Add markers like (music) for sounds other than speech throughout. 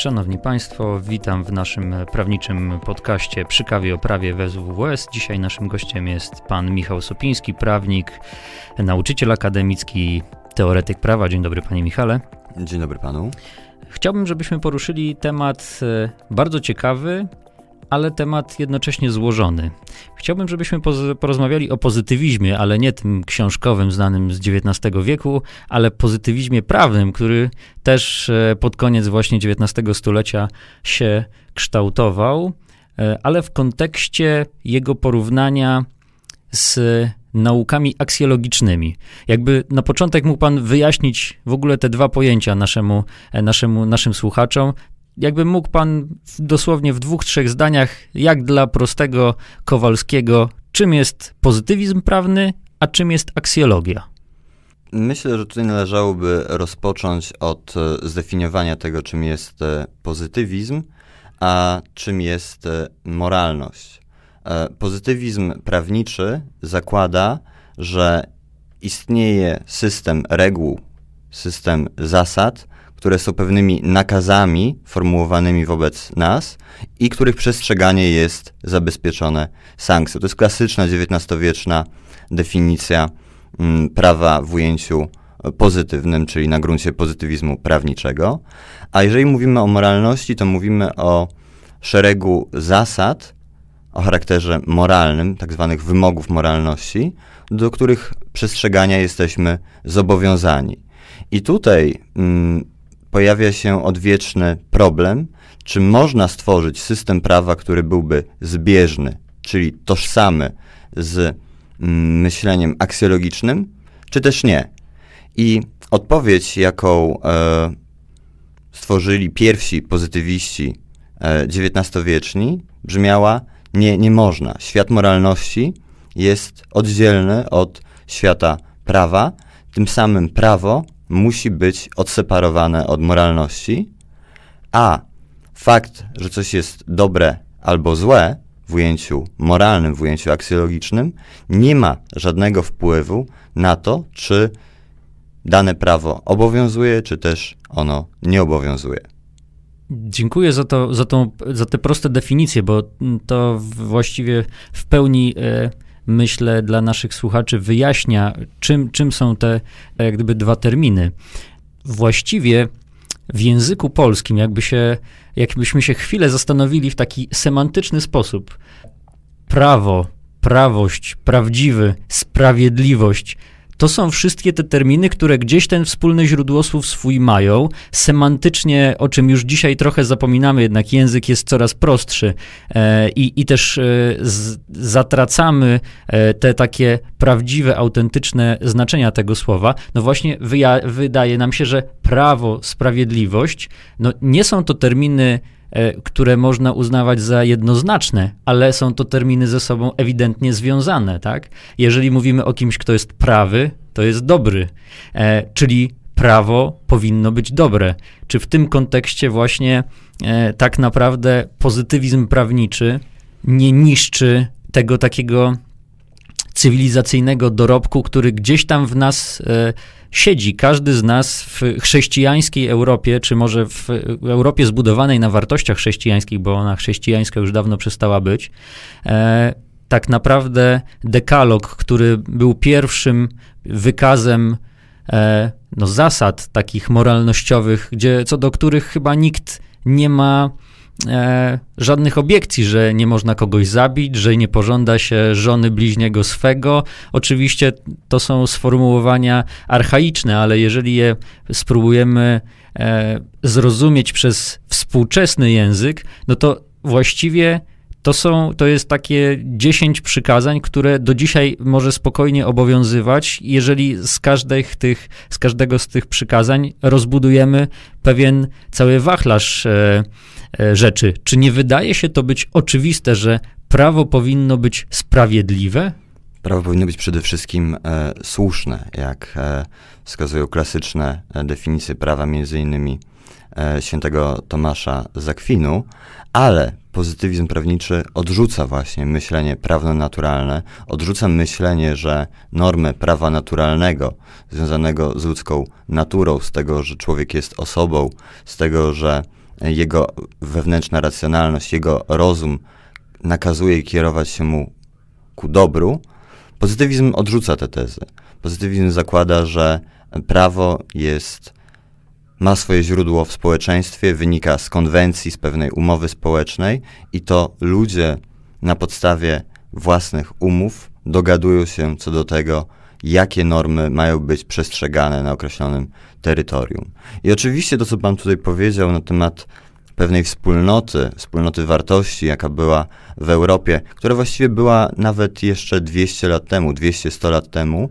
Szanowni Państwo, witam w naszym prawniczym podcaście przy kawie o prawie w SWS. Dzisiaj naszym gościem jest pan Michał Sopiński, prawnik, nauczyciel akademicki, teoretyk prawa. Dzień dobry panie Michale. Dzień dobry panu. Chciałbym, żebyśmy poruszyli temat e, bardzo ciekawy, ale temat jednocześnie złożony. Chciałbym, żebyśmy porozmawiali o pozytywizmie, ale nie tym książkowym, znanym z XIX wieku, ale pozytywizmie prawnym, który też e, pod koniec właśnie XIX stulecia się kształtował, e, ale w kontekście jego porównania z naukami aksjologicznymi. Jakby na początek mógł pan wyjaśnić w ogóle te dwa pojęcia naszemu, e, naszemu, naszym słuchaczom, jakby mógł pan dosłownie w dwóch, trzech zdaniach, jak dla prostego Kowalskiego, czym jest pozytywizm prawny, a czym jest aksjologia? Myślę, że tutaj należałoby rozpocząć od e, zdefiniowania tego, czym jest e, pozytywizm, a czym jest e, moralność. Pozytywizm prawniczy zakłada, że istnieje system reguł, system zasad, które są pewnymi nakazami formułowanymi wobec nas i których przestrzeganie jest zabezpieczone sankcją. To jest klasyczna XIX-wieczna definicja mm, prawa w ujęciu pozytywnym, czyli na gruncie pozytywizmu prawniczego. A jeżeli mówimy o moralności, to mówimy o szeregu zasad o charakterze moralnym, tak zwanych wymogów moralności, do których przestrzegania jesteśmy zobowiązani. I tutaj mm, pojawia się odwieczny problem, czy można stworzyć system prawa, który byłby zbieżny, czyli tożsamy z mm, myśleniem aksjologicznym, czy też nie. I odpowiedź, jaką e, stworzyli pierwsi pozytywiści e, XIX-wieczni, brzmiała: nie, nie można. Świat moralności jest oddzielny od świata prawa, tym samym prawo musi być odseparowane od moralności, a fakt, że coś jest dobre albo złe w ujęciu moralnym, w ujęciu aksjologicznym, nie ma żadnego wpływu na to, czy dane prawo obowiązuje, czy też ono nie obowiązuje. Dziękuję za, to, za, tą, za te proste definicje, bo to właściwie w pełni. E, myślę, dla naszych słuchaczy wyjaśnia, czym, czym są te jak gdyby dwa terminy. Właściwie w języku polskim, jakby się, jakbyśmy się chwilę zastanowili w taki semantyczny sposób, prawo, prawość, prawdziwy, sprawiedliwość to są wszystkie te terminy, które gdzieś ten wspólny źródłosłów swój mają. Semantycznie, o czym już dzisiaj trochę zapominamy, jednak język jest coraz prostszy e, i, i też e, z, zatracamy e, te takie prawdziwe, autentyczne znaczenia tego słowa. No właśnie wydaje nam się, że prawo, sprawiedliwość, no nie są to terminy które można uznawać za jednoznaczne, ale są to terminy ze sobą ewidentnie związane, tak? Jeżeli mówimy o kimś, kto jest prawy, to jest dobry, e, czyli prawo powinno być dobre. Czy w tym kontekście właśnie e, tak naprawdę pozytywizm prawniczy nie niszczy tego takiego cywilizacyjnego dorobku, który gdzieś tam w nas e, siedzi. Każdy z nas w chrześcijańskiej Europie, czy może w Europie zbudowanej na wartościach chrześcijańskich, bo ona chrześcijańska już dawno przestała być, e, tak naprawdę dekalog, który był pierwszym wykazem e, no, zasad takich moralnościowych, gdzie, co do których chyba nikt nie ma e, żadnych obiekcji, że nie można kogoś zabić, że nie pożąda się żony bliźniego swego. Oczywiście to są sformułowania archaiczne, ale jeżeli je spróbujemy e, zrozumieć przez współczesny język, no to właściwie to są, to jest takie 10 przykazań, które do dzisiaj może spokojnie obowiązywać, jeżeli z, każdych tych, z każdego z tych przykazań rozbudujemy pewien cały wachlarz e, e, rzeczy. Czy nie wydaje się to być oczywiste, że prawo powinno być sprawiedliwe? Prawo powinno być przede wszystkim e, słuszne, jak e, wskazują klasyczne e, definicje prawa, między innymi świętego Tomasza Zakwinu, ale pozytywizm prawniczy odrzuca właśnie myślenie prawno-naturalne, odrzuca myślenie, że normy prawa naturalnego związanego z ludzką naturą, z tego, że człowiek jest osobą, z tego, że jego wewnętrzna racjonalność, jego rozum nakazuje kierować się mu ku dobru, pozytywizm odrzuca te tezy. Pozytywizm zakłada, że prawo jest, ma swoje źródło w społeczeństwie, wynika z konwencji, z pewnej umowy społecznej i to ludzie na podstawie własnych umów dogadują się co do tego, jakie normy mają być przestrzegane na określonym terytorium. I oczywiście to, co Pan tutaj powiedział na temat pewnej wspólnoty, wspólnoty wartości, jaka była w Europie, która właściwie była nawet jeszcze 200 lat temu, 200-100 lat temu,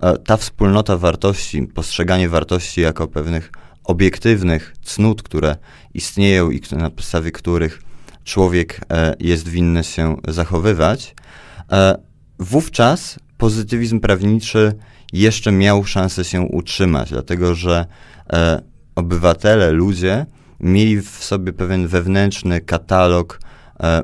e, ta wspólnota wartości, postrzeganie wartości jako pewnych obiektywnych cnót, które istnieją i na podstawie których człowiek e, jest winny się zachowywać, e, wówczas pozytywizm prawniczy jeszcze miał szansę się utrzymać, dlatego że e, obywatele, ludzie mieli w sobie pewien wewnętrzny katalog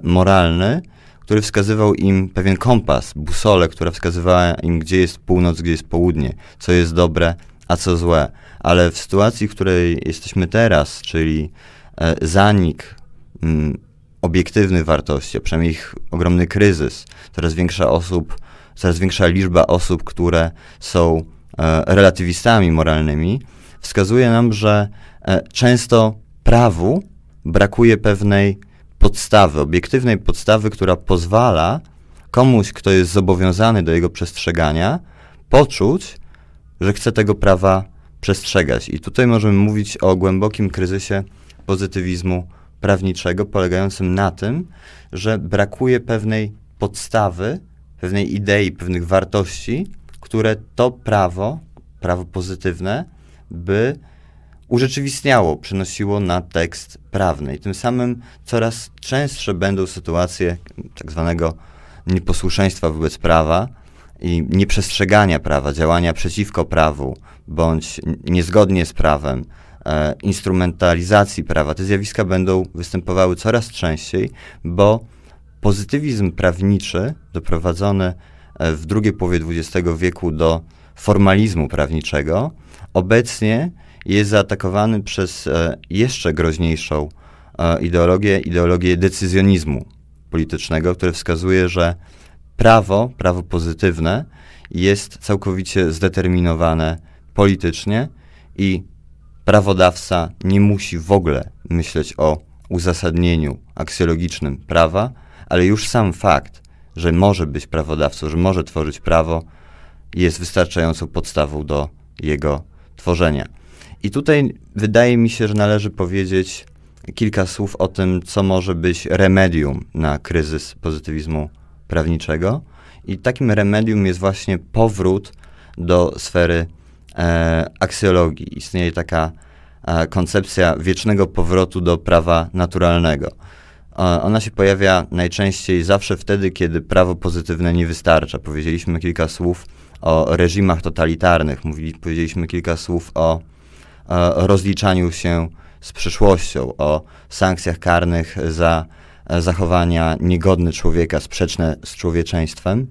moralny, który wskazywał im pewien kompas, busolę, która wskazywała im, gdzie jest północ, gdzie jest południe, co jest dobre, a co złe. Ale w sytuacji, w której jesteśmy teraz, czyli e, zanik mm, obiektywnych wartości, a przynajmniej ich ogromny kryzys, coraz większa osób coraz większa liczba osób, które są e, relatywistami moralnymi, wskazuje nam, że e, często prawu brakuje pewnej podstawy, obiektywnej podstawy, która pozwala komuś, kto jest zobowiązany do jego przestrzegania, poczuć, że chce tego prawa przestrzegać. I tutaj możemy mówić o głębokim kryzysie pozytywizmu prawniczego, polegającym na tym, że brakuje pewnej podstawy, pewnej idei, pewnych wartości, które to prawo, prawo pozytywne, by urzeczywistniało, przynosiło na tekst prawny. I tym samym coraz częstsze będą sytuacje tak zwanego nieposłuszeństwa wobec prawa i nieprzestrzegania prawa, działania przeciwko prawu, bądź niezgodnie z prawem, e, instrumentalizacji prawa. Te zjawiska będą występowały coraz częściej, bo pozytywizm prawniczy doprowadzony e, w drugiej połowie XX wieku do formalizmu prawniczego, obecnie jest zaatakowany przez e, jeszcze groźniejszą ideologię, ideologię decyzjonizmu politycznego, które wskazuje, że prawo, prawo pozytywne jest całkowicie zdeterminowane politycznie i prawodawca nie musi w ogóle myśleć o uzasadnieniu aksjologicznym prawa, ale już sam fakt, że może być prawodawcą, że może tworzyć prawo, jest wystarczającą podstawą do jego tworzenia. I tutaj wydaje mi się, że należy powiedzieć kilka słów o tym, co może być remedium na kryzys pozytywizmu prawniczego. I takim remedium jest właśnie powrót do sfery e, aksjologii. Istnieje taka e, koncepcja wiecznego powrotu do prawa naturalnego. Ona się pojawia najczęściej zawsze wtedy, kiedy prawo pozytywne nie wystarcza. Powiedzieliśmy kilka słów o reżimach totalitarnych, mówili, powiedzieliśmy kilka słów o, o rozliczaniu się z przyszłością, o sankcjach karnych za zachowania niegodne człowieka, sprzeczne z człowieczeństwem.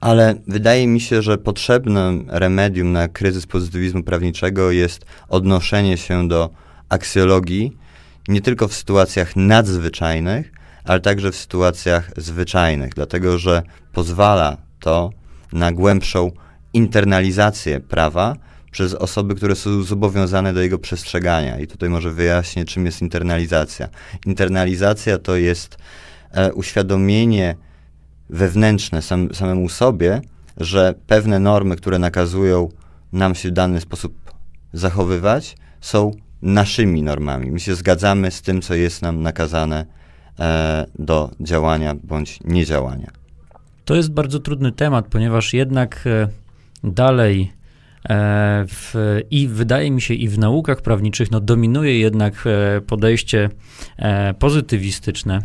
Ale wydaje mi się, że potrzebnym remedium na kryzys pozytywizmu prawniczego jest odnoszenie się do aksjologii, nie tylko w sytuacjach nadzwyczajnych, ale także w sytuacjach zwyczajnych, dlatego że pozwala to na głębszą internalizację prawa przez osoby, które są zobowiązane do jego przestrzegania. I tutaj może wyjaśnię, czym jest internalizacja. Internalizacja to jest e, uświadomienie wewnętrzne sam, samemu sobie, że pewne normy, które nakazują nam się w dany sposób zachowywać, są naszymi normami. My się zgadzamy z tym, co jest nam nakazane e, do działania bądź niedziałania. To jest bardzo trudny temat, ponieważ jednak e, dalej e, w, i wydaje mi się i w naukach prawniczych no, dominuje jednak e, podejście pozytywistyczne.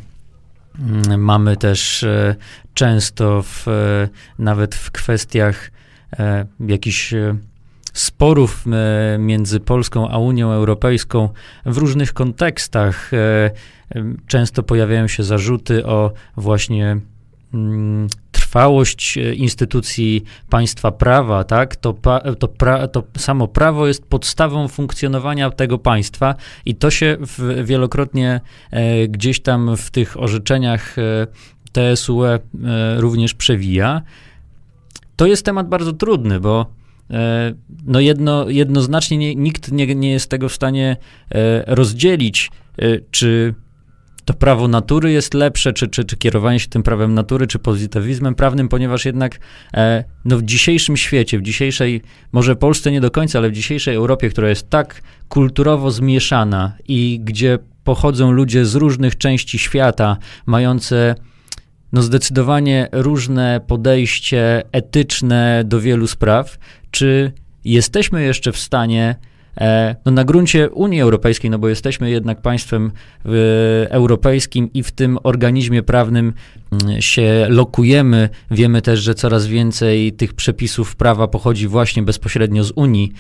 Mm, mamy też e, często w, nawet w kwestiach jakichś sporów e, między Polską a Unią Europejską w różnych kontekstach. E, często pojawiają się zarzuty o właśnie mm, trwałość e, instytucji państwa prawa, tak, to, to, pra, to samo prawo jest podstawą funkcjonowania tego państwa i to się w, wielokrotnie e, gdzieś tam w tych orzeczeniach e, TSUE e, również przewija. To jest temat bardzo trudny, bo e, no jedno, jednoznacznie nie, nikt nie, nie jest tego w stanie e, rozdzielić, czy to prawo natury jest lepsze, czy, czy, czy kierowanie się tym prawem natury, czy pozytywizmem prawnym, ponieważ jednak no, w dzisiejszym świecie, w dzisiejszej, może Polsce nie do końca, ale w dzisiejszej Europie, która jest tak kulturowo zmieszana i gdzie pochodzą ludzie z różnych części świata, mające no zdecydowanie różne podejście etyczne do wielu spraw. Czy jesteśmy jeszcze w stanie e, no na gruncie Unii Europejskiej, no bo jesteśmy jednak państwem europejskim i w tym organizmie prawnym mm, się lokujemy. Wiemy też, że coraz więcej tych przepisów prawa pochodzi właśnie bezpośrednio z Unii.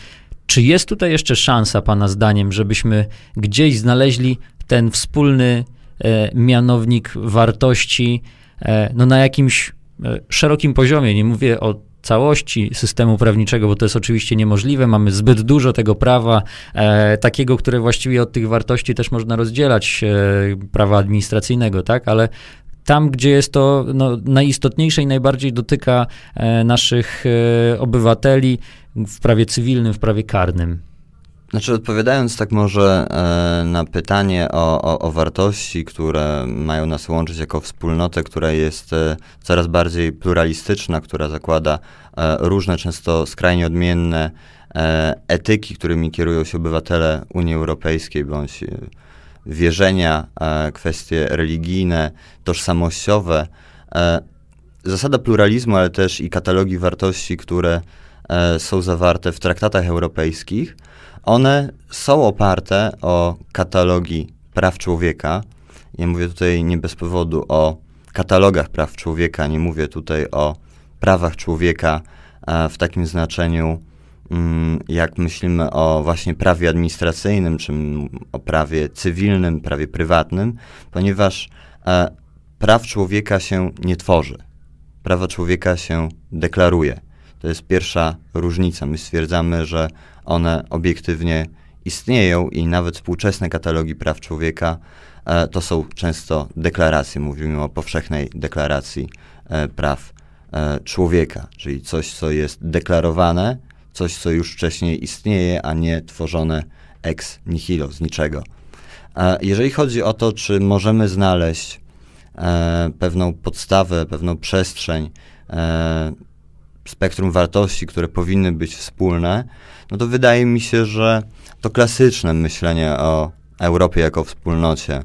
Czy jest tutaj jeszcze szansa, Pana zdaniem, żebyśmy gdzieś znaleźli ten wspólny e, mianownik wartości, E, no na jakimś e, szerokim poziomie, nie mówię o całości systemu prawniczego, bo to jest oczywiście niemożliwe. Mamy zbyt dużo tego prawa, e, takiego, które właściwie od tych wartości też można rozdzielać, e, prawa administracyjnego, tak, ale tam, gdzie jest to no, najistotniejsze i najbardziej dotyka e, naszych e, obywateli w prawie cywilnym, w prawie karnym. Znaczy, odpowiadając tak może e, na pytanie o, o, o, wartości, które mają nas łączyć jako wspólnotę, która jest e, coraz bardziej pluralistyczna, która zakłada e, różne, często skrajnie odmienne etyki, którymi kierują się obywatele Unii Europejskiej, bądź wierzenia, kwestie religijne, tożsamościowe. zasada pluralizmu, ale też i katalogi wartości, które są zawarte w traktatach europejskich, one są oparte o katalogi praw człowieka. Ja mówię tutaj nie bez powodu o katalogach praw człowieka, nie mówię tutaj o prawach człowieka w takim znaczeniu, mm, jak myślimy o właśnie prawie administracyjnym, czy o prawie cywilnym, prawie prywatnym, ponieważ e, praw człowieka się nie tworzy. Prawa człowieka się deklaruje. To jest pierwsza różnica. My stwierdzamy, że one obiektywnie istnieją i nawet współczesne katalogi praw człowieka e, to są często deklaracje. Mówimy o powszechnej deklaracji e, praw e, człowieka, czyli coś, co jest deklarowane, coś, co już wcześniej istnieje, a nie tworzone ex nihilo, z niczego. E, jeżeli chodzi o to, czy możemy znaleźć e, pewną podstawę, pewną przestrzeń, e, spektrum wartości, które powinny być wspólne, no to wydaje mi się, że to klasyczne myślenie o Europie jako wspólnocie,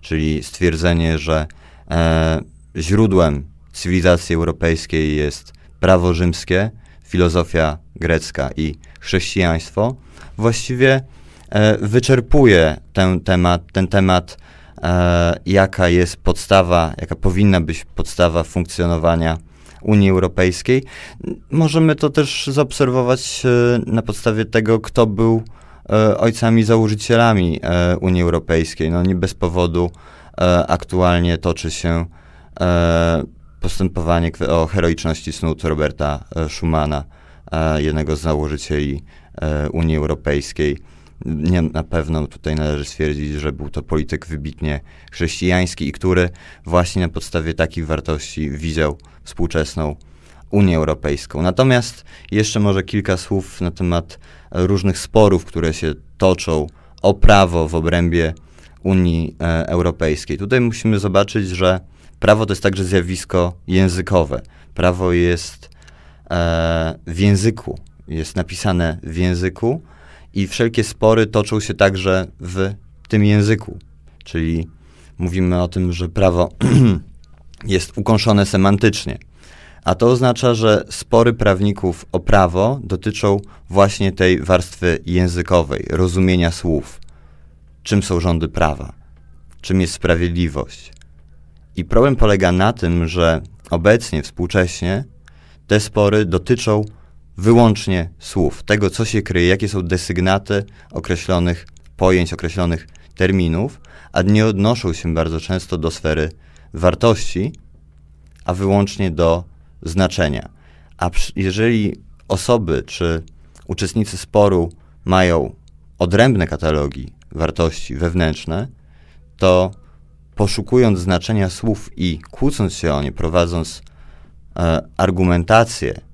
czyli stwierdzenie, że e, źródłem cywilizacji europejskiej jest prawo rzymskie, filozofia grecka i chrześcijaństwo, właściwie e, wyczerpuje ten temat, ten temat e, jaka jest podstawa, jaka powinna być podstawa funkcjonowania Unii Europejskiej. Możemy to też zaobserwować e, na podstawie tego, kto był e, ojcami założycielami e, Unii Europejskiej. No nie bez powodu aktualnie toczy się postępowanie o heroiczności snut Roberta Schumana, jednego z założycieli Unii Europejskiej. Nie, na pewno tutaj należy stwierdzić, że był to polityk wybitnie chrześcijański i który właśnie na podstawie takich wartości widział współczesną Unię Europejską. Natomiast jeszcze może kilka słów na temat różnych sporów, które się toczą o prawo w obrębie Unii e, Europejskiej. Tutaj musimy zobaczyć, że prawo to jest także zjawisko językowe. Prawo jest e, w języku, jest napisane w języku i wszelkie spory toczą się także w tym języku. Czyli mówimy o tym, że prawo (clears throat) jest ukąszone semantycznie. A to oznacza, że spory prawników o prawo dotyczą właśnie tej warstwy językowej, rozumienia słów. Czym są rządy prawa? Czym jest sprawiedliwość? I problem polega na tym, że obecnie, współcześnie, te spory dotyczą wyłącznie słów, tego, co się kryje, jakie są desygnaty określonych pojęć, określonych terminów, a nie odnoszą się bardzo często do sfery wartości, a wyłącznie do znaczenia. A jeżeli osoby czy uczestnicy sporu mają odrębne katalogi wartości wewnętrzne, to poszukując znaczenia słów i kłócąc się o nie, prowadząc e, argumentację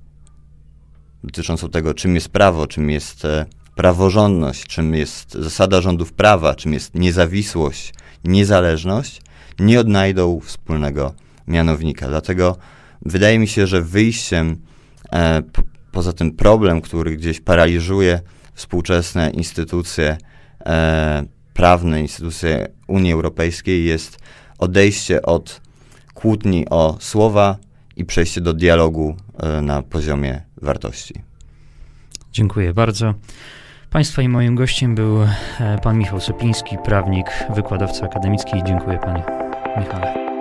dotyczącą tego, czym jest prawo, czym jest e, praworządność, czym jest zasada rządów prawa, czym jest niezawisłość, niezależność, nie odnajdą wspólnego mianownika. Dlatego wydaje mi się, że wyjściem e, po, poza ten problem, który gdzieś paraliżuje współczesne instytucje e, prawne, instytucje Unii Europejskiej, jest odejście od kłótni o słowa i przejście do dialogu na poziomie wartości. Dziękuję bardzo. Państwa i moim gościem był e, pan Michał Sopiński, prawnik, wykładowca akademicki. Dziękuję panie Michale.